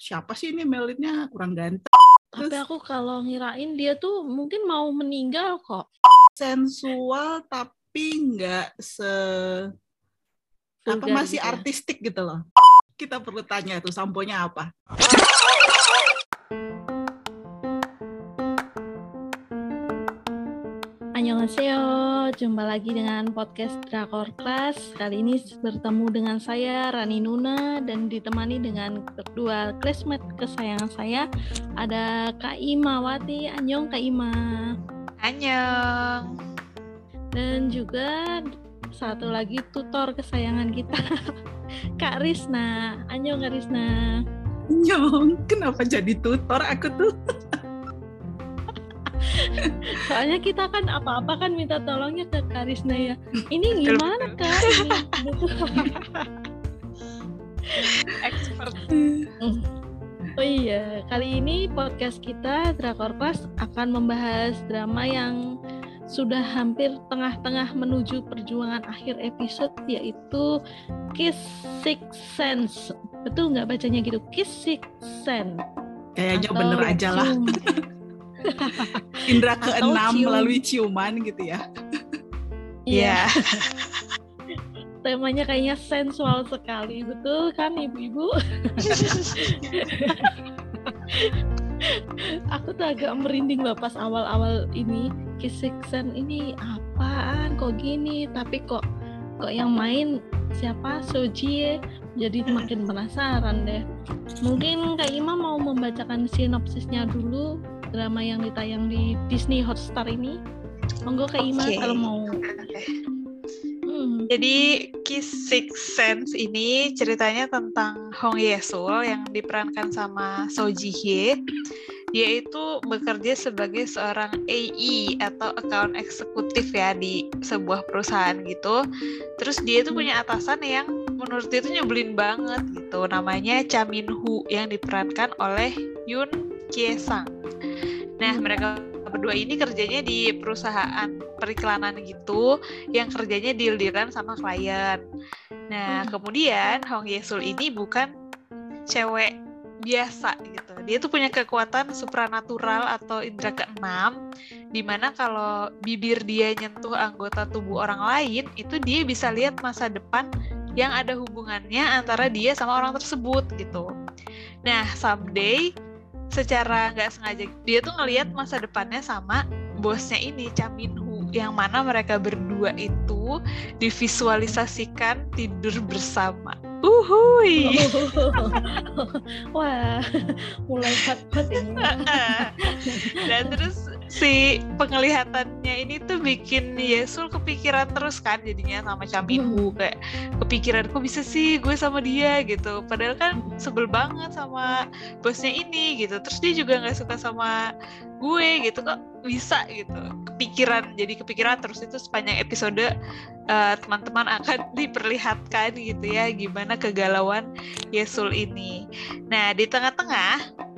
siapa sih ini Melitnya kurang ganteng. Tapi aku kalau ngirain dia tuh mungkin mau meninggal kok. Sensual tapi nggak se apa masih gitu ya. artistik gitu loh. Kita perlu tanya tuh samponya apa. Annyeonghaseyo, jumpa lagi dengan podcast Drakor Class. Kali ini bertemu dengan saya Rani Nuna dan ditemani dengan kedua classmate kesayangan saya ada Kak Ima Wati. Annyeong Kak Ima. Annyeong. Dan juga satu lagi tutor kesayangan kita Kak Risna. Annyeong Kak Risna. Nyong, kenapa jadi tutor aku tuh? Soalnya kita kan apa-apa kan minta tolongnya ke Kak Risna ya. Ini gimana. Kak? Ini. Expert. Oh iya, kali ini podcast kita Drakor Class akan membahas drama yang sudah hampir tengah-tengah menuju perjuangan akhir episode yaitu Kiss Six Sense. Betul nggak bacanya gitu? Kiss Six Sense. Kayaknya Atau bener aja lah. Indra keenam melalui ciuman gitu ya. Iya, temanya kayaknya sensual sekali. Betul kan ibu-ibu? Aku tuh agak merinding loh pas awal-awal ini. Kisiksen ini apaan? Kok gini? Tapi kok kok yang main siapa? Soji jadi makin penasaran deh. Mungkin Kak Ima mau membacakan sinopsisnya dulu drama yang ditayang di Disney Hotstar ini monggo Kak Ima Oke. kalau mau. Hmm, Jadi Kiss Six Sense ini ceritanya tentang Hong Yesul yang diperankan sama So Ji Hye. Dia itu bekerja sebagai seorang AE atau account eksekutif ya di sebuah perusahaan gitu. Terus dia itu punya atasan yang menurut dia itu nyebelin banget gitu. Namanya Cha Min Hu yang diperankan oleh Yoon Kye Sang. Nah, mereka berdua ini kerjanya di perusahaan periklanan gitu yang kerjanya deal-dealan sama klien. Nah, Hmm. kemudian Hong Yesul ini bukan cewek biasa gitu. Dia tuh punya kekuatan supranatural atau indera keenam di mana kalau bibir dia nyentuh anggota tubuh orang lain, itu dia bisa lihat masa depan yang ada hubungannya antara dia sama orang tersebut gitu. Nah, someday secara nggak sengaja dia tuh ngelihat masa depannya sama bosnya ini Cha Min Hu yang mana mereka berdua itu divisualisasikan tidur bersama. Uhuy. Wah, mulai hot-hot ini. Dan terus si penglihatannya ini tuh bikin Yesul kepikiran terus kan jadinya sama Min Hu kayak kepikiran kok bisa sih gue sama dia gitu. Padahal kan sebel banget sama bosnya ini gitu. Terus dia juga nggak suka sama gue gitu kok bisa gitu. Kepikiran jadi kepikiran terus itu sepanjang episode eh, teman-teman akan diperlihatkan gitu ya gimana kegalauan Yesul ini. Nah, di tengah-tengah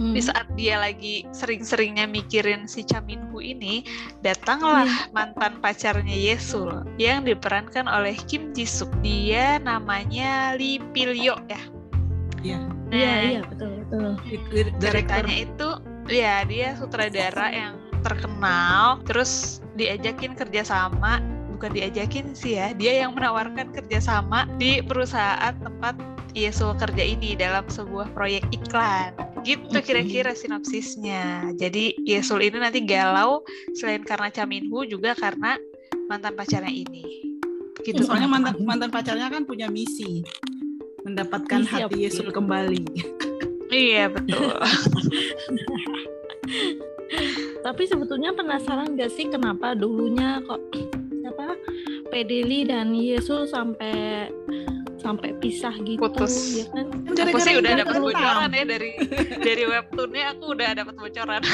Hmm. di saat dia lagi sering-seringnya mikirin si Cha Min Hu ini, datanglah Iya. mantan pacarnya Yesul yang diperankan oleh Kim Ji Suk. Dia namanya Lee Pil ya. Iya. Nah, Iya, iya, betul, betul. Ceritanya itu ya dia sutradara yang terkenal, terus diajakin kerjasama bukan diajakin sih ya, dia yang menawarkan kerjasama di perusahaan tempat Yesul kerja ini dalam sebuah proyek iklan. Gitu kira-kira sinopsisnya. Jadi Yesul ini nanti galau selain karena Cha Min Hu juga karena mantan pacarnya ini. Gitu. Soalnya mantan mantan pacarnya kan punya misi mendapatkan Misi apa hati Yesul kembali. Iya betul. Tapi sebetulnya penasaran gak sih kenapa dulunya kok siapa Pedeli dan Yesus sampai sampai pisah gitu Putus. ya kan? aku sih udah dapat bocoran ya dari dari webtoonnya aku udah dapat bocoran.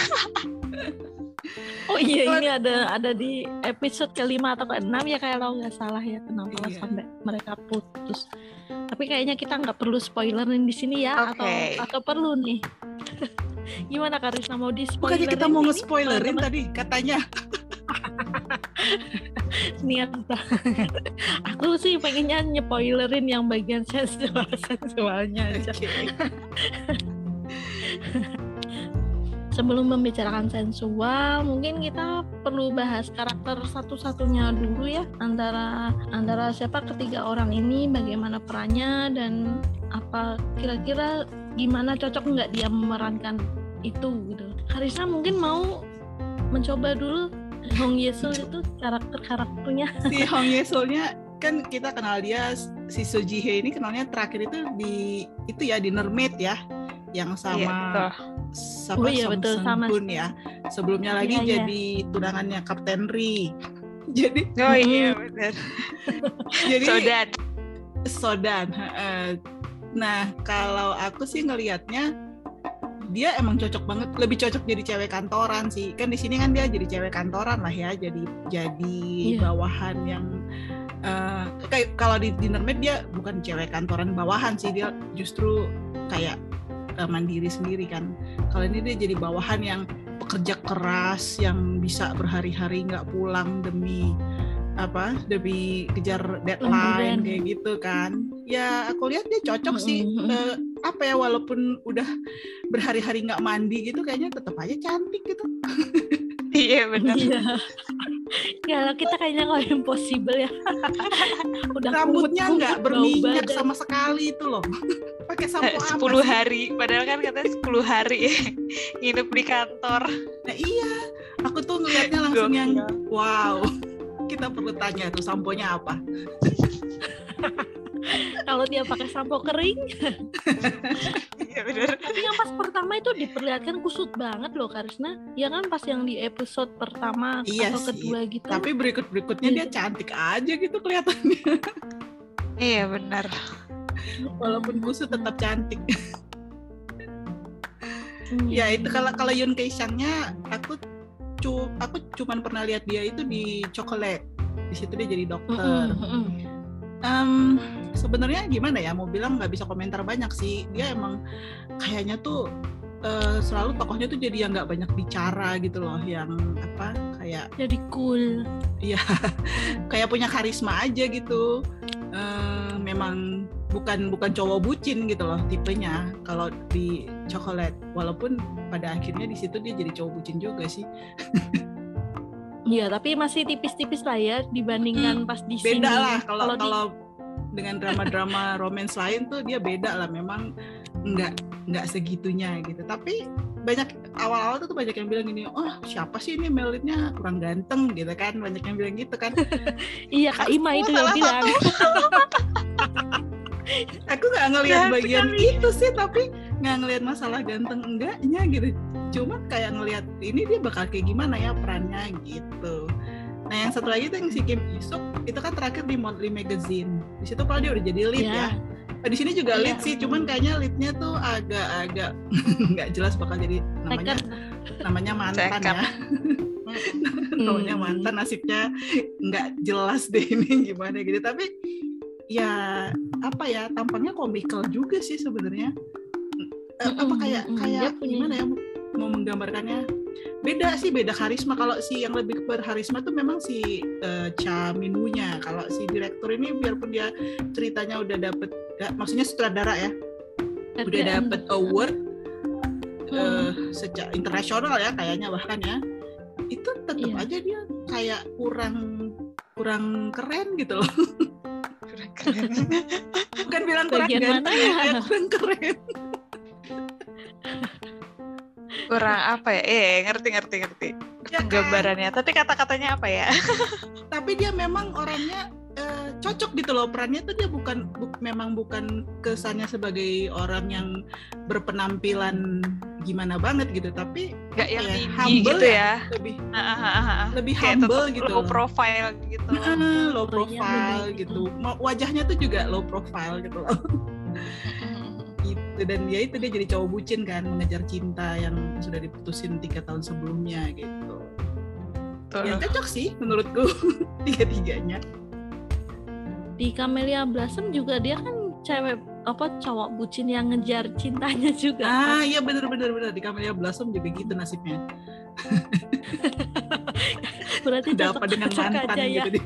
Oh iya ini ada ada di episode kelima atau keenam ya kalau nggak salah ya kenapa Iya. sampai mereka putus. Tapi kayaknya kita nggak perlu spoilerin di sini ya atau Oke. atau perlu nih. Gimana Karisna mau di spoilerin? Bukannya kita mau nge-spoilerin tadi katanya. niat. Banget aku sih pengennya nyepoilerin yang bagian sensual sensualnya aja. Oke. sebelum membicarakan sensual mungkin kita perlu bahas karakter satu-satunya dulu ya antara antara siapa ketiga orang ini bagaimana perannya dan apa kira-kira gimana cocok nggak dia memerankan itu gitu. Karisa mungkin mau mencoba dulu Hong Yesul itu karakter-karakternya si Hong Yesulnya kan kita kenal dia si So Ji Hye ini kenalnya terakhir itu di itu ya di Mermaid ya yang Iya, sama betul. sama Oh iya, betul, sama. Ya sebelumnya lagi Iya, iya. jadi tunangannya Kapten Ri jadi Oh iya benar. jadi Sodan. Sodan heeh. nah kalau aku sih ngelihatnya dia emang cocok banget lebih cocok jadi cewek kantoran sih kan di sini kan dia jadi cewek kantoran lah ya jadi jadi Iya. bawahan yang eh, kayak kalau di dinner Maid dia bukan cewek kantoran bawahan sih dia justru kayak eh, mandiri sendiri kan kalau ini dia jadi bawahan yang pekerja keras yang bisa berhari-hari nggak pulang demi apa demi kejar deadline Lemburan. kayak gitu kan ya aku lihat dia cocok sih. Apa ya walaupun udah berhari-hari nggak mandi gitu kayaknya tetap aja cantik gitu Iya benar. Iya. Ya kita kayaknya kalau impossible ya. Udah rambutnya nggak berminyak sama sekali itu loh pakai sampo Eh, apa 10 sih? hari, padahal kan katanya 10 hari nginep di kantor. nah iya aku tuh ngelihatnya langsung yang wow kita perlu tanya tuh samponya apa Kalau dia pakai sampo kering, Iya benar. tapi yang pas pertama itu diperlihatkan kusut banget loh Karisna. Ya kan pas yang di episode pertama Iya atau sih, kedua gitu. tapi berikut berikutnya dia cantik aja gitu kelihatannya Iya benar. walaupun kusut tetap cantik Hmm. ya itu kalau kalau Yun Kei Shangnya aku cu aku cuman pernah lihat dia itu di Chocolate di situ dia jadi dokter. Em, sebenarnya gimana ya mau bilang nggak bisa komentar banyak sih. Dia emang kayaknya tuh eh, selalu tokohnya tuh jadi yang nggak banyak bicara gitu loh yang apa kayak Jadi cool. kayak punya karisma aja gitu. Eh, memang bukan bukan cowok bucin gitu loh tipenya kalau di coklat. Walaupun pada akhirnya di situ dia jadi cowok bucin juga sih Iya, tapi masih tipis-tipis lah ya dibandingkan pas di sini. Hmm, beda lah kalau di- kalau dengan drama-drama romance lain tuh dia beda lah memang nggak nggak segitunya gitu. Tapi banyak awal-awal tuh banyak yang bilang gini oh siapa sih ini Melitnya? Kurang ganteng gitu kan. Banyak yang bilang gitu kan. Iya, Kak Ima itu yang bilang. aku nggak ngelihat Jahat bagian itu sih tapi nggak ngelihat masalah ganteng enggaknya gitu cuma kayak ngelihat ini dia bakal kayak gimana ya perannya gitu nah yang satu lagi tuh yang si Kim Isuk itu kan terakhir di Monthly Magazine di situ kalau dia udah jadi lead Iya. ya Nah, di sini juga Iya. lead sih cuman kayaknya leadnya tuh agak-agak nggak jelas bakal jadi namanya Second. namanya mantan Second. ya namanya Hmm. mantan nasibnya nggak jelas deh ini gimana gitu tapi ya apa ya tampangnya komikal juga sih sebenarnya Eh, apa kayak kayak punya- gimana ya mau menggambarkannya beda sih beda karisma kalau si yang lebih berkarisma tuh memang si eh, Cha Minwoo-nya kalau si direktur ini biarpun dia ceritanya udah dapet ya, maksudnya sutradara ya udah Hargaan. dapet award Hmm. eh, sejak internasional ya kayaknya bahkan ya itu tetap Iya. aja dia kayak kurang kurang keren gitu loh. bukan bilang kurang Bagian ganteng ya, mananya? kayak kurang keren Kurang apa ya? Eh, ngerti ngerti ngerti. Ya kan? Gambarannya. Tapi kata-katanya apa ya? tapi dia memang orangnya cocok gitu loh perannya tuh dia bukan bu- memang bukan kesannya sebagai orang yang berpenampilan gimana banget gitu tapi Nggak yang tinggi humble gitu ya. lebih Ah, ah, ah, ah. lebih Kayak humble gitu low profile gitu. Ah, low profile gitu wajahnya tuh juga low profile gitu loh gitu dan dia itu dia jadi cowok bucin kan mengejar cinta yang sudah diputusin tiga tahun sebelumnya gitu Betul. ya cocok sih menurutku tiga tiganya Di Camellia Blossom juga dia kan cewek apa cowok bucin yang ngejar cintanya juga. ah kan. iya bener bener bener di Camellia Blossom juga gitu nasibnya Berarti cocok- dengan mantan aja ya. gitu dia.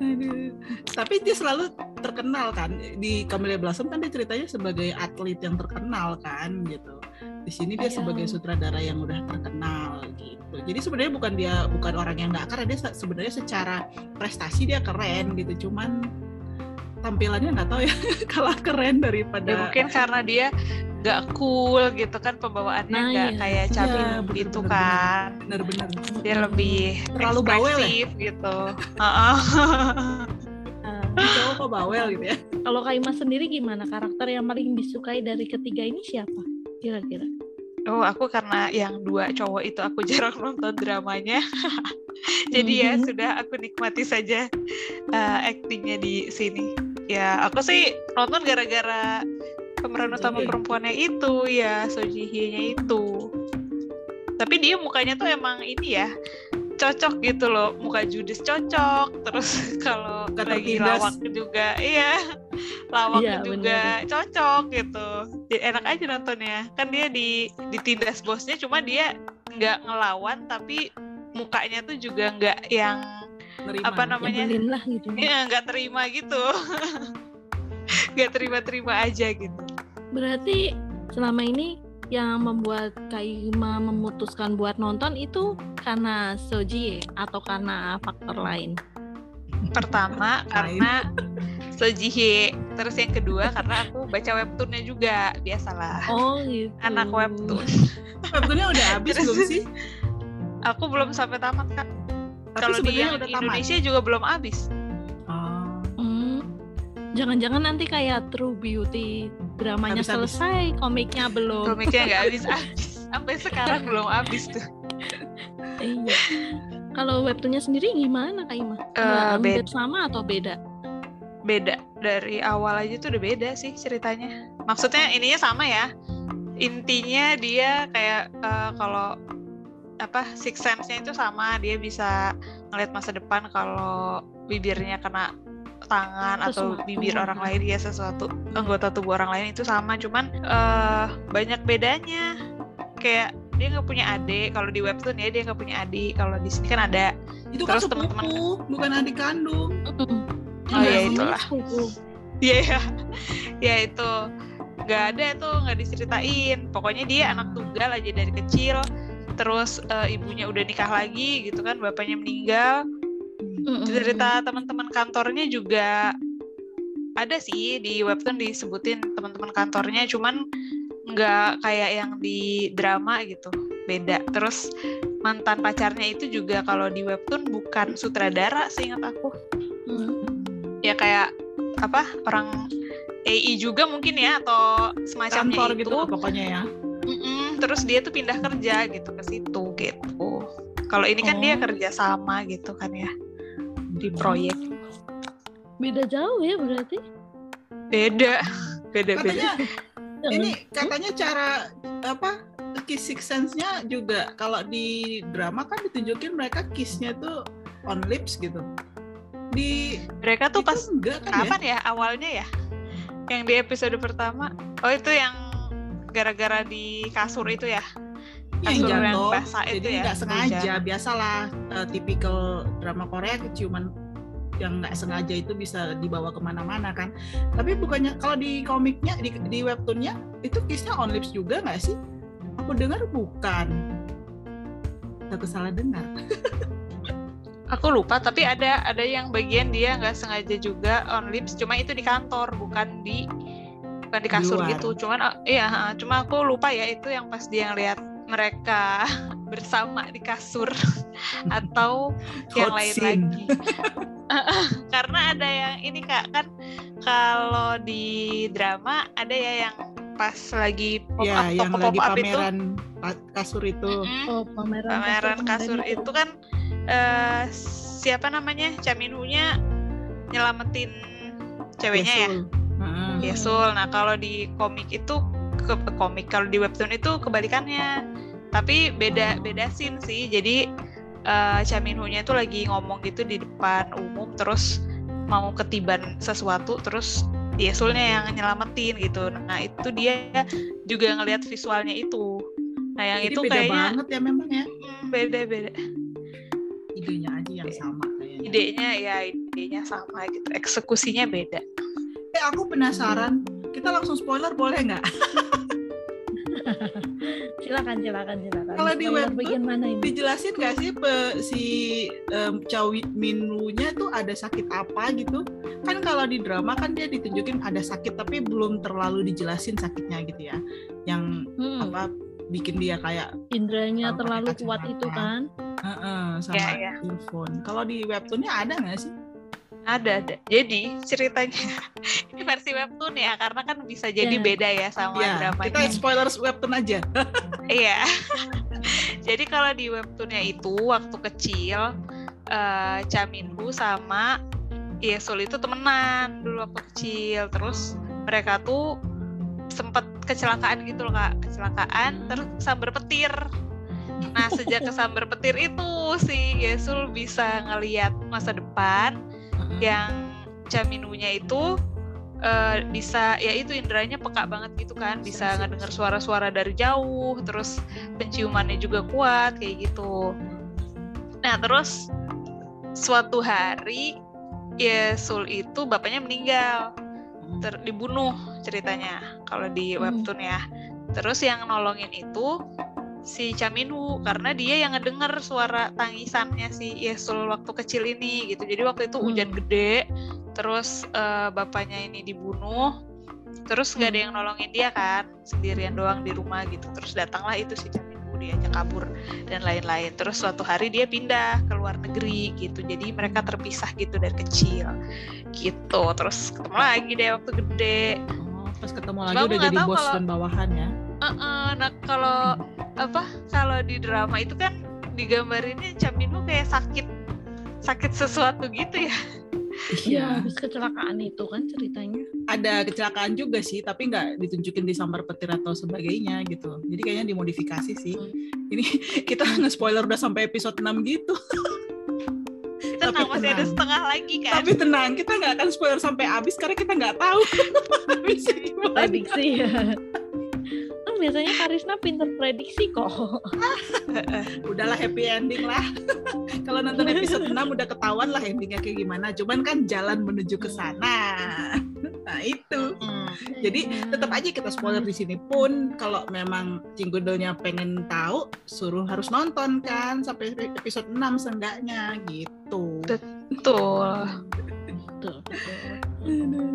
Aduh. Tapi dia selalu terkenal kan di Camellia Blossom kan dia ceritanya sebagai atlet yang terkenal kan gitu. Di sini dia Iya. sebagai sutradara yang udah terkenal gitu. Jadi sebenarnya bukan dia bukan orang yang nggak keren dia se- sebenarnya secara prestasi dia keren gitu. Cuman tampilannya nggak tahu ya kalah keren daripada Ya mungkin karena dia nggak cool gitu kan pembawaannya Nah, nggak iya. kayak Iya, Camin bener, gitu bener, kan. bener-bener Dia lebih Terlalu bawel ya? gitu. Heeh. Nah, cowok kok bawel gitu ya. kalau Kak Ima sendiri gimana? Karakter yang paling disukai dari ketiga ini siapa? Kira-kira? Oh, aku karena yang dua cowok itu aku jarang nonton dramanya. Jadi ya Mhm. sudah aku nikmati saja uh, aktingnya di sini. Ya, aku sih nonton gara-gara pemeran utama perempuannya itu ya, So Ji-hye-nya itu. Tapi dia mukanya tuh emang ini ya, cocok gitu loh. Muka judes cocok, terus kalau lagi lawak juga, iya. Lawaknya Iya, juga cocok gitu. Jadi enak aja nontonnya. Kan dia di ditindas bosnya cuma dia nggak ngelawan tapi mukanya tuh juga nggak yang Nerima. Apa namanya? Lah gitu. ya nggak terima gitu. nggak terima-terima aja gitu. Berarti selama ini yang membuat Kak Ima memutuskan buat nonton itu karena Soji atau karena faktor lain? Pertama karena Sojihye, terus yang kedua karena aku baca webtoonnya juga biasalah. Oh gitu. Anak webtoon. Webtoonnya udah habis Terus- belum sih? Aku belum sampai tamat kak. Tapi Kalau di udah tamat. Indonesia juga belum habis. Oh. Hmm. Jangan-jangan nanti kayak True Beauty dramanya Habis-habis. selesai, komiknya belum. Komiknya nggak habis-habis. Sampai sekarang belum habis tuh. Iya. Kalau webtoonnya sendiri gimana Kak Ima? Eh, hampir beda. sama atau beda? Beda. Dari awal aja tuh udah beda sih ceritanya. Maksudnya ininya sama ya. Intinya dia kayak eh, kalau apa six sense-nya itu sama dia bisa ngeliat masa depan kalau bibirnya kena tangan atau Sesuatu. bibir orang lain ya sesuatu anggota tubuh orang lain itu sama cuman eh banyak bedanya kayak dia nggak punya adik kalau di webtoon ya dia nggak punya adik kalau di sini kan ada Itu kan sepupu, teman-teman- bukan adik kandung. Oh, ya Iya, itulah. Iya ya, ya itu nggak ada tuh nggak diceritain. Pokoknya dia anak tunggal aja dari kecil. Terus eh, ibunya udah nikah lagi gitu kan, bapaknya meninggal. Mm-mm. Cerita teman-teman kantornya juga ada sih di webtoon disebutin teman-teman kantornya, cuman nggak kayak yang di drama gitu, beda. Terus mantan pacarnya itu juga kalau di webtoon bukan sutradara seingat aku. Mm. ya kayak apa orang AI juga mungkin ya atau semacamnya Kantor itu gitu pokoknya ya. Mm-mm, terus dia tuh pindah kerja gitu ke situ gitu kalau ini kan dia Oh. kerja sama gitu kan ya di proyek Beda jauh ya berarti. beda beda beda Katanya Hmm? ini katanya cara apa kiss six sense-nya juga kalau di drama kan ditunjukin mereka kiss-nya tuh on lips gitu. Di mereka tuh pas enggak kan ya? kapan ya awalnya ya yang di episode pertama oh itu yang gara-gara di kasur itu ya yang jatuh basah jadi ya, nggak sengaja hujan. biasalah uh, tipikal drama Korea keciuman yang nggak sengaja itu bisa dibawa ke mana-mana kan tapi bukannya kalau di komiknya di, di webtoonnya itu kissnya on lips juga nggak sih aku dengar bukan aku salah dengar Aku lupa, tapi ada ada yang bagian dia nggak sengaja juga on lips, cuma itu di kantor, bukan di bukan di kasur luar. gitu. Cuman uh, iya, cuma aku lupa ya itu yang pas dia ngeliat mereka bersama di kasur atau yang lain scene. lagi. Karena ada yang ini kak kan kalau di drama ada ya yang pas lagi pop ya up yang toko lagi pop up itu pameran pa- kasur itu Oh, pameran, pameran kasur kemarin itu kan eh, siapa namanya Chaminhu-nya nyelamatin ceweknya ya Yesul. Heeh. Yesul. Nah kalau di komik itu ke komik kalau di webtoon itu kebalikannya. Tapi beda beda scene sih. Jadi eh, Chaminhu-nya itu lagi ngomong gitu di depan umum terus mau ketiban sesuatu terus Yesulnya yang nyelamatin gitu. Nah itu dia juga ngelihat visualnya itu. Nah yang Jadi itu beda kayaknya banget ya memang ya beda-beda. idenya aja yang sama kayaknya Idenya ya idenya sama gitu, eksekusinya beda. eh aku penasaran kita langsung spoiler boleh nggak? Silakan silakan silakan. Kalau di web tuh bagian mana ini? dijelasin nggak sih pe- si um, Chow Minwoo-nya tuh ada sakit apa gitu? Kan kalau di drama kan dia ditunjukin ada sakit tapi belum terlalu dijelasin sakitnya gitu ya. Yang Hmm, apa bikin dia kayak indranya terlalu kuat itu kan? "Heeh," sama Ya, ya. earphone kalau di webtoonnya ada nggak sih Ada ada. Jadi ceritanya ini versi webtoon ya, karena kan bisa jadi Ya. beda ya sama ya dramanya. kita spoiler webtoon aja Iya. Jadi kalau di webtoonnya itu waktu kecil eh Cha Minwoo sama Yesul itu temenan dulu waktu kecil. Terus mereka tuh sempet kecelakaan gitu loh kak, kecelakaan terus kesambar petir. Nah sejak kesambar petir itu si Yesul bisa ngeliat masa depan yang Caminunya itu eh, bisa ya itu inderanya peka banget gitu kan. Bisa Sensitif. ngedenger suara-suara dari jauh terus penciumannya juga kuat kayak gitu. Nah terus suatu hari Yesul itu bapaknya meninggal. Ter- dibunuh ceritanya kalau di Hmm. webtoon ya. Terus yang nolongin itu si Caminu karena dia yang ngedenger suara tangisannya si Yesul waktu kecil ini gitu. Jadi waktu itu hujan Hmm. gede terus eh, bapaknya ini dibunuh terus nggak ada Hmm. yang nolongin dia kan sendirian doang di rumah gitu. Terus datanglah itu si Caminu diajak kabur dan lain-lain. Terus suatu hari dia pindah ke luar negeri gitu. Jadi mereka terpisah gitu dari kecil gitu. Terus ketemu lagi deh waktu gede. Oh, pas ketemu lagi Cuma udah jadi bos kalau- dan bawahan ya? Heeh, nah kalau apa kalau di drama itu kan digambarinnya Camino kayak sakit sakit sesuatu gitu ya Iya, habis kecelakaan itu kan ceritanya. ada kecelakaan juga sih tapi nggak ditunjukin di sambar petir atau sebagainya gitu jadi kayaknya dimodifikasi sih Hmm. ini kita nge-spoiler udah sampai episode 6 gitu kita Tapi masih ada tenang. setengah lagi kan tapi tenang kita nggak akan spoiler sampai habis karena kita nggak tahu habisnya gimana Prediksi ya. Biasanya Karisna pinter prediksi kok. udahlah happy ending lah kalau nonton episode 6 udah ketahuan lah endingnya kayak gimana cuman kan jalan menuju ke sana nah itu Hmm. jadi tetap aja kita spoiler di sini pun kalau memang Cinggudonya pengen tahu suruh harus nonton kan sampai episode 6 seenggaknya gitu betul Betul, betul.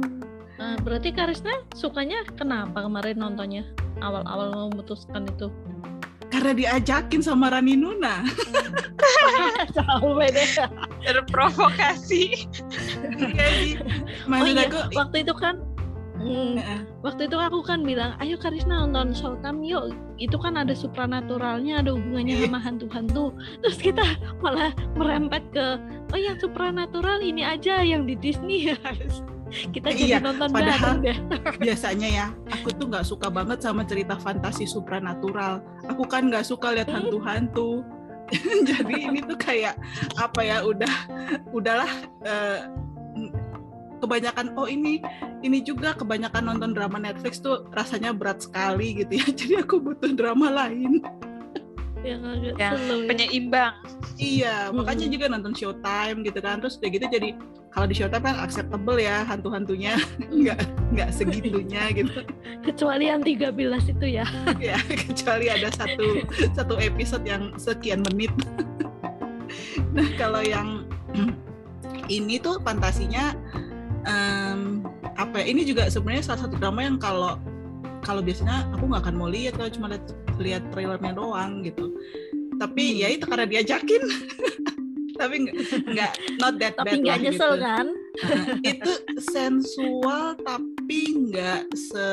Nah, berarti Karisna sukanya kenapa kemarin nontonnya? Awal-awal memutuskan itu. karena diajakin sama Rani Nuna Jauh beda. terprovokasi Iya sih. Oh iya, aku, waktu itu kan Hmm, Heeh. waktu itu aku kan bilang, ayo Karisna nonton Showtime yuk. Itu kan ada supranaturalnya, ada hubungannya Iya. sama hantu-hantu. Terus kita malah merempet ke, oh yang supranatural ini aja yang di Disney. kita jadi Iya, nonton padahal- bareng deh. biasanya ya aku tuh nggak suka banget sama cerita fantasi supranatural aku kan nggak suka lihat Hmm. hantu-hantu jadi ini tuh kayak apa ya udah udahlah eh, kebanyakan oh ini ini juga kebanyakan nonton drama Netflix tuh rasanya berat sekali gitu ya jadi aku butuh drama lain Yang agak ya. penyeimbang iya Hmm. makanya juga nonton Showtime gitu kan terus udah gitu jadi kalau di Showtime kan acceptable ya hantu-hantunya. Nggak nggak segitunya gitu. Kecuali yang 13 itu ya. ya kecuali ada satu satu episode yang sekian menit. Nah kalau yang ini tuh fantasinya em, apa ya? Ini juga sebenarnya salah satu drama yang kalau kalau biasanya aku nggak akan mau lihat kalau cuma lihat lihat trailernya doang gitu. Tapi Hmm. ya itu karena diajakin tapi nggak not that Tapi bad nggak nyesel gitu. kan? Itu sensual tapi nggak se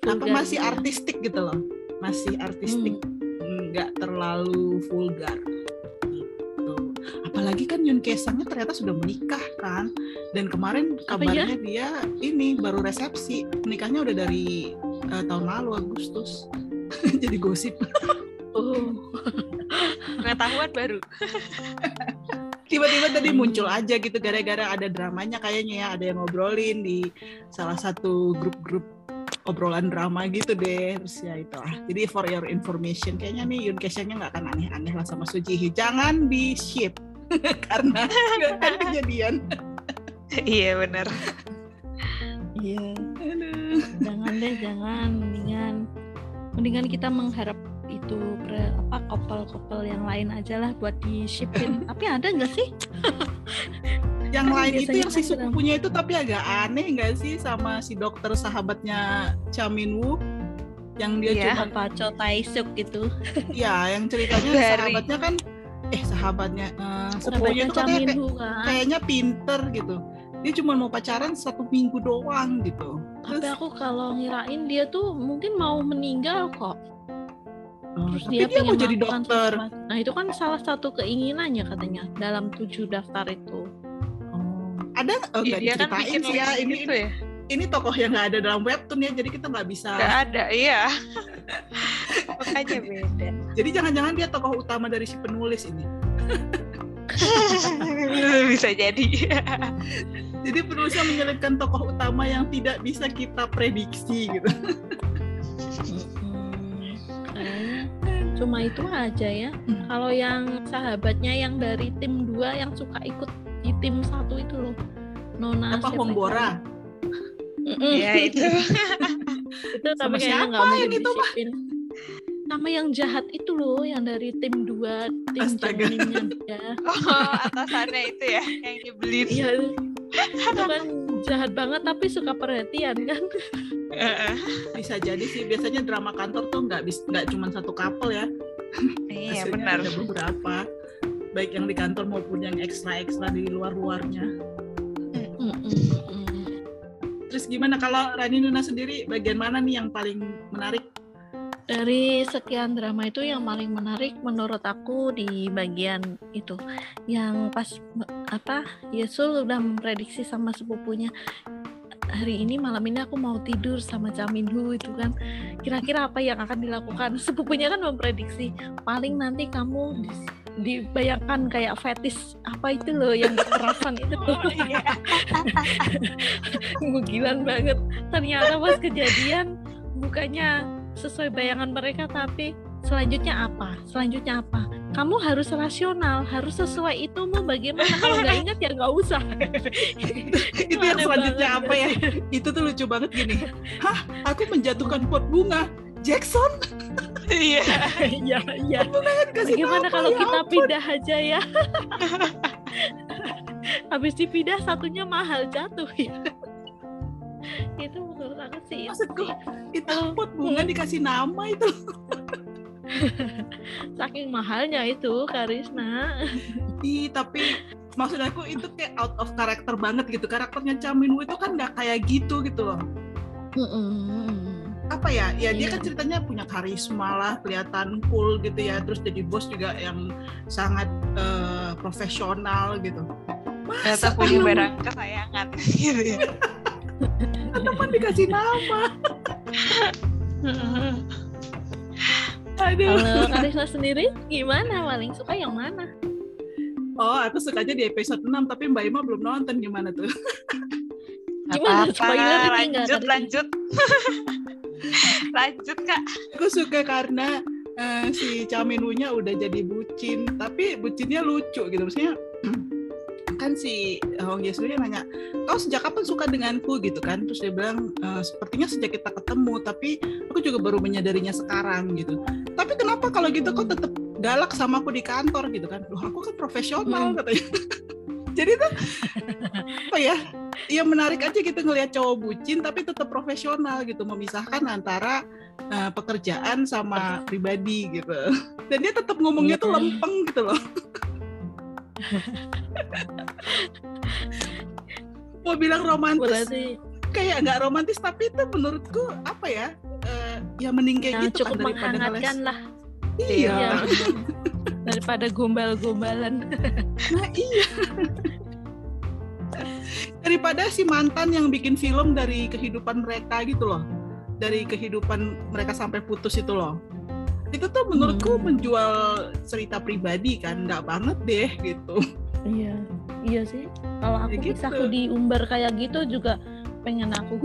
apa Vulgar masih gitu ya. artistik gitu loh masih artistik Hmm. nggak terlalu vulgar gitu apalagi kan Yun Kesangnya ternyata sudah menikah kan dan kemarin Apa ya? kabarnya dia ini baru resepsi menikahnya udah dari eh, tahun lalu Agustus jadi gosip Oh. pengetahuan baru tiba-tiba tadi muncul aja gitu gara-gara ada dramanya kayaknya ya ada yang ngobrolin di salah satu grup-grup obrolan drama gitu deh terus ya itu lah jadi for your information kayaknya nih Yun Kesha-nya nggak akan aneh-aneh lah sama Sujihi jangan di ship karena kan kejadian iya benar Iya. Aduh. Jangan deh, jangan. Mendingan mendingan kita mengharap itu apa couple-couple yang lain aja lah buat di shipin. Tapi ada nggak sih? yang Kan lain itu yang si kan sepupunya itu tapi agak aneh nggak sih sama si dokter sahabatnya Cha Min Woo yang dia Iya. cuma Apa Cho Taesuk gitu. ya yang ceritanya Dari- sahabatnya kan eh sahabatnya eh, sepupunya itu katanya kayak, kan. kayaknya pinter gitu dia cuma mau pacaran satu minggu doang gitu Tapi Terus, aku kalau ngirain dia tuh mungkin mau meninggal kok. Oh, Terus tapi dia, dia, mau jadi dokter. Nah itu kan salah satu keinginannya katanya dalam tujuh daftar itu. Oh. ada oh, nggak dia kan bikin sih ya ini gitu ya. ini tokoh yang nggak ada dalam webtoon ya jadi kita nggak bisa nggak ada iya. Makanya beda. Jadi jangan-jangan dia tokoh utama dari si penulis ini. Bisa jadi. Jadi penulisnya menyelipkan tokoh utama yang tidak bisa kita prediksi gitu cuma itu aja ya. Hmm. Kalau yang sahabatnya yang dari tim 2 yang suka ikut di tim satu itu loh. Nona apa? Hombora ya itu itu Sama tapi kayaknya siapa nggak yang itu, Pak? disipin. Sama yang jahat itu loh, yang dari tim 2 tim Astaga. jaminnya dia. oh atasannya itu ya yang nyebelin Iya, itu kan jahat banget tapi suka perhatian kan. Heeh. bisa jadi sih biasanya drama kantor tuh nggak bis nggak cuma satu couple ya. Iya Biasanya benar. ada beberapa baik yang di kantor maupun yang ekstra ekstra di luar luarnya terus gimana kalau Rani Nuna sendiri bagian mana nih yang paling menarik Dari sekian drama itu yang paling menarik menurut aku di bagian itu. Yang pas apa Yesul udah memprediksi sama sepupunya hari ini malam ini aku mau tidur sama Jaminhu itu kan. Kira-kira apa yang akan dilakukan? Sepupunya kan memprediksi paling nanti kamu dibayangkan kayak fetis apa itu loh yang kekerasan itu oh iya. Gugilan banget. Ternyata pas kejadian bukannya sesuai bayangan mereka tapi selanjutnya apa? Selanjutnya apa? Kamu harus rasional harus sesuai itu mau bagaimana? Kalau nggak ingat ya nggak usah. Itu yang selanjutnya banget. apa ya? Itu tuh lucu banget gini. Hah? Aku menjatuhkan pot bunga. Jackson? Iya. Iya iya. Kasih bagaimana apa kalau ya kita ampun? pindah aja ya? Habis dipindah satunya mahal jatuh. ya itu menurut aku sih itu Maksudku, sih. itu Kalau- pot bunga dikasih nama itu. Saking mahalnya itu Karisna Ih, tapi maksud aku itu kayak out of karakter banget gitu. Karakternya Cha Min Woo itu kan nggak kayak gitu gitu loh. Apa ya? Ya dia Iya. kan ceritanya punya karisma lah kelihatan cool gitu ya. Terus jadi bos juga yang sangat eh, profesional gitu. Ternyata punya barang kesayangan. Gitu ya teman dikasih nama. Aduh. Kalau Karisma sendiri gimana? Paling suka yang mana? oh aku sukanya di episode 6 tapi Mbak Ima belum nonton gimana tuh? Gimana? apa Spoiler lanjut tadi? lanjut. Lanjut kak. Aku suka karena eh, si Cha Min Woo-nya udah jadi bucin tapi bucinnya lucu gitu. Maksudnya kan si Hong Ye Soo nanya kau sejak kapan suka denganku? Gitu kan. Terus dia bilang "Eh, sepertinya sejak kita ketemu tapi aku juga baru menyadarinya sekarang gitu. Tapi kenapa kalau gitu kau tetap galak sama aku di kantor? Gitu kan. Loh aku kan profesional Hmm. katanya. Jadi tuh apa ya ya menarik aja gitu ngelihat cowok bucin tapi tetap profesional gitu memisahkan antara eh, pekerjaan sama pribadi gitu. Dan dia tetap ngomongnya tuh Iya. lempeng gitu loh mau bilang romantis? Berarti kayak nggak romantis tapi itu menurutku apa ya? Eh, ya mending kayak ya, gitu kan cukup daripada menghangatkan ngeles lah. Iya. Ya, daripada gombal-gombalan. nah iya. Daripada si mantan yang bikin film dari kehidupan mereka gitu loh. Dari kehidupan mereka sampai putus itu loh itu tuh menurutku Hmm. menjual cerita pribadi kan nggak banget deh gitu Iya, iya sih. Kalau aku Ya bisa gitu. aku diumbar kayak gitu juga pengen aku.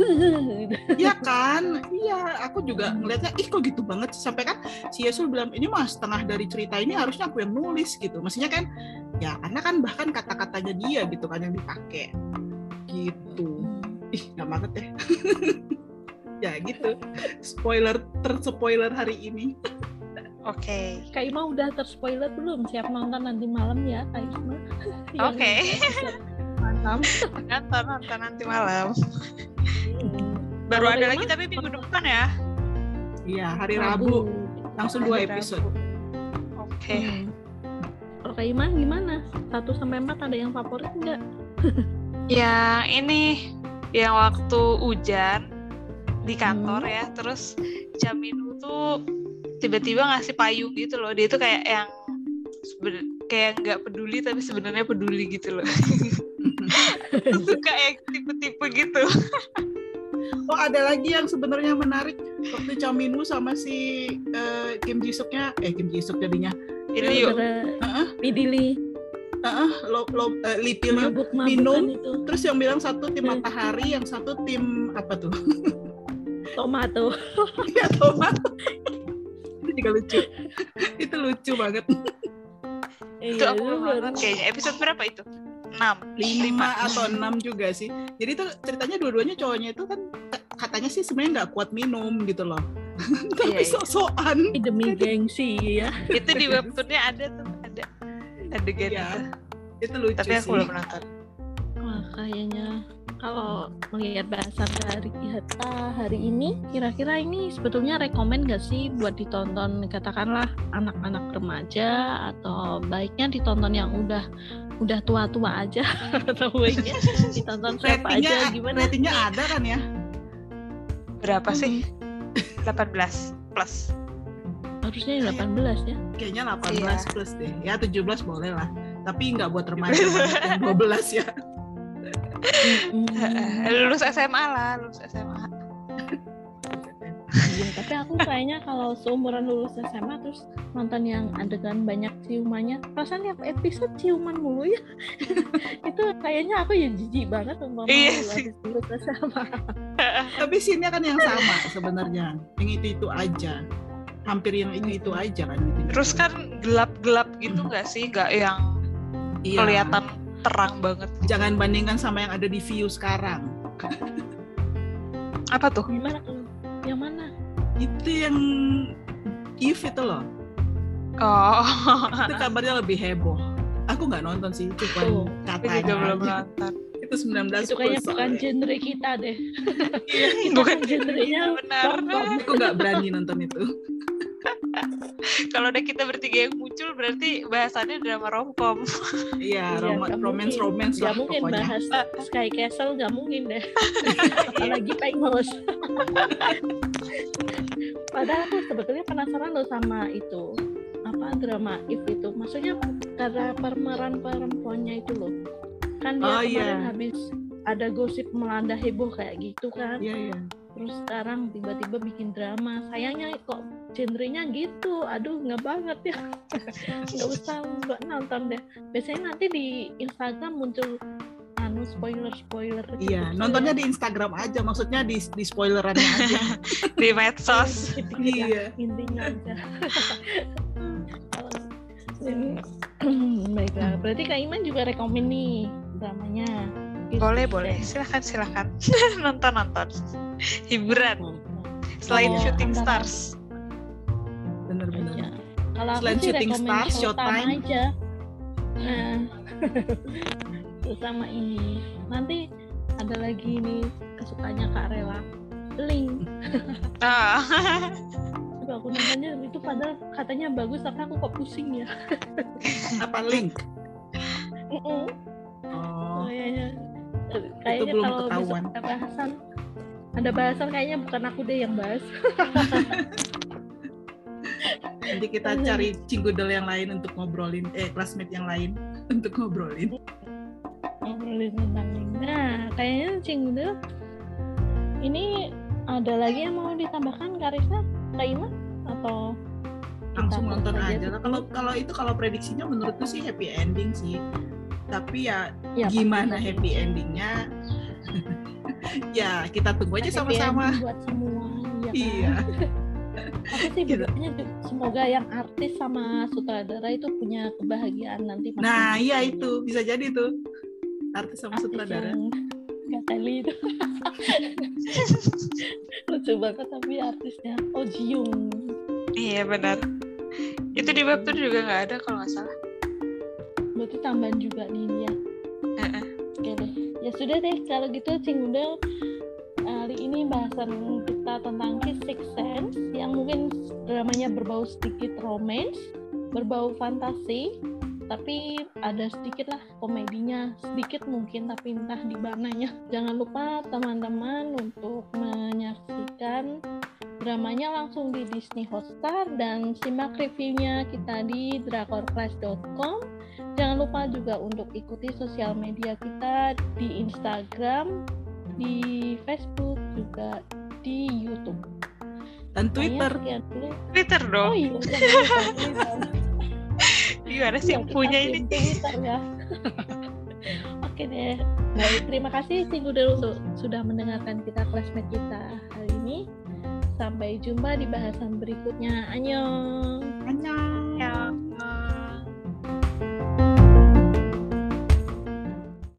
Iya kan? Iya, aku juga ngeliatnya, ih kok gitu banget. sih?" Sampai kan si Yesus bilang, ini mah setengah dari cerita ini harusnya aku yang nulis gitu. Maksudnya kan, ya karena kan bahkan kata-katanya dia gitu kan yang dipakai. Gitu. Ih, nggak banget ya. ya gitu. Spoiler, terspoiler hari ini. Oke. Kak Ima udah terspoiler belum? Siap nonton nanti malam ya Kak Ima. Oke. episode malam. Nonton nonton nanti malam. Hmm. Baru ada lagi tapi minggu depan ya. Iya, hari Rabu. Langsung dua episode. Oke. Hmm. Kalau Kak Ima gimana? 1 sampai 4 ada yang favorit enggak? Yang ini yang waktu hujan di kantor Hmm. ya, terus Jaminu tuh tiba-tiba ngasih payung gitu loh. Dia tuh kayak yang seben- kayak nggak peduli tapi sebenarnya peduli gitu loh. Suka yang tipe-tipe gitu. Oh ada lagi yang sebenarnya menarik waktu Woo sama si eh, Kim Ji Suknya eh Kim Ji Suk jadinya Ini yuk. Heeh. Pidili Heeh, lo lo eh, Yuk. mabuk minum. itu terus yang bilang satu tim Hmm. matahari yang satu tim apa tuh tomato. ya Thomas itu juga lucu itu lucu banget Itu aku belum kayaknya. Episode berapa itu? 6. lima atau enam juga sih jadi tuh ceritanya dua-duanya cowoknya itu kan katanya sih sebenarnya nggak kuat minum gitu loh tapi Iya, iya. sok-sokan demi gengsi ya. Itu di webtoonnya ada tuh, ada adegan Iya. itu. itu lucu Tapi aku belum nonton. Wah kayaknya kalau melihat bahasan dari Hatta hari ini, kira-kira ini sebetulnya rekomen gak sih buat ditonton katakanlah anak-anak remaja atau baiknya ditonton yang udah udah tua-tua aja atau baiknya ditonton siapa aja gimana? ratingnya ada kan ya Berapa sih? Hmm, 18 plus. harusnya 18 ya. kayaknya 18 Iya. plus deh ya 17 boleh lah tapi nggak buat remaja banget yang 12 ya lulus SMA lah, lulus SMA. iya, tapi aku kayaknya kalau seumuran lulus SMA terus nonton yang adegan banyak ciumannya, perasaan tiap episode ciuman mulu ya. itu kayaknya aku ya jijik banget umpama Iya lulus SMA. tapi scene-nya kan yang sama sebenarnya yang itu itu aja hampir yang itu itu aja kan Terus kan gelap-gelap gitu nggak sih? Nggak yang Iya. kelihatan terang banget. jangan bandingkan sama yang ada di view sekarang Apa tuh? Gimana yang mana? itu yang If itu loh Oh, itu kabarnya lebih heboh aku nggak nonton sih cuma Tuh, aku katanya juga belum nonton. itu 19 itu kayaknya bukan soalnya. genre kita deh. Iya, Kita Bukan kan genrenya benar. aku nggak berani nonton itu Kalau udah kita bertiga yang muncul berarti bahasannya drama romcom. iya Iya, rom- nggak romance mungkin. romance Gak lah mungkin pokoknya bahas Sky Castle gak mungkin deh. Apalagi Pengos. Padahal aku sebetulnya penasaran loh sama itu apa drama If itu. Maksudnya karena pemeran perempuannya itu loh. Kan dia Oh, kemarin iya. habis ada gosip melanda heboh kayak gitu kan. iya iya Terus sekarang tiba-tiba bikin drama. Sayangnya kok genrenya gitu. Aduh nggak banget ya. nggak usah nggak nonton deh. Biasanya nanti di Instagram muncul anu spoiler spoiler. iya nontonnya di Instagram aja maksudnya di di spoilerannya aja di medsos. Iya. Intinya aja. Ini- Baiklah, berarti Kak Iman juga rekomen nih dramanya. Boleh, boleh. Silakan, silakan. nonton, nonton. Hiburan. Selain Kalau Shooting Stars. Bener-bener Iya. Kalau aku Selain Shooting Star, Showtime aja. Nah, terus sama ini. Nanti ada lagi nih kesukaannya Kak Rela. Link. Ah. Aduh, aku nontonnya itu padahal katanya bagus tapi aku kok pusing ya. apa link Mm-mm. oh Kayaknya kayaknya belum kalau besok ketahuan. ada bahasan ada bahasan kayaknya bukan aku deh yang bahas. Nanti kita cari cinggudel yang lain untuk ngobrolin eh classmate yang lain untuk ngobrolin ngobrolin tentang. Nah, kayaknya Cing Gundel ini ada lagi yang mau ditambahkan Karisa, Kak Ima atau langsung nonton aja lah. kalau kalau itu kalau prediksinya menurutku sih happy ending sih tapi ya ya gimana pasti. happy endingnya Ya, kita tunggu aja sama-sama. buat semua. Iya. kan? Iya. Aku sih Gitu. semoga yang artis sama sutradara itu punya kebahagiaan nanti. Nah, iya itu bisa jadi tuh artis sama Artis sutradara. yang teli itu. Lucu banget tapi artisnya. Oh Jiung. Iya benar. Itu di webtoon juga nggak ada kalau nggak salah. Berarti tambahan juga nih dia. Heeh. Oke deh. Ya sudah deh kalau gitu Cing Udel hari ini bahasan kita tentang Kiss Six Sense yang mungkin dramanya berbau sedikit romance, berbau fantasi, tapi ada sedikit lah komedinya, sedikit mungkin tapi entah di mananya. Jangan lupa teman-teman untuk menyaksikan dramanya langsung di Disney Hotstar dan simak reviewnya kita di drakorclass.com Jangan lupa juga untuk ikuti sosial media kita di Instagram, di Facebook, juga di YouTube. Dan Twitter. dulu. Twitter Oh dong. iya, lupa Twitter. Gimana sih Iya, yang punya ini? Twitter ya. Oke deh. Baik, terima kasih Cinggu Del su- sudah mendengarkan kita classmate kita hari ini. Sampai jumpa di bahasan berikutnya. Annyeong.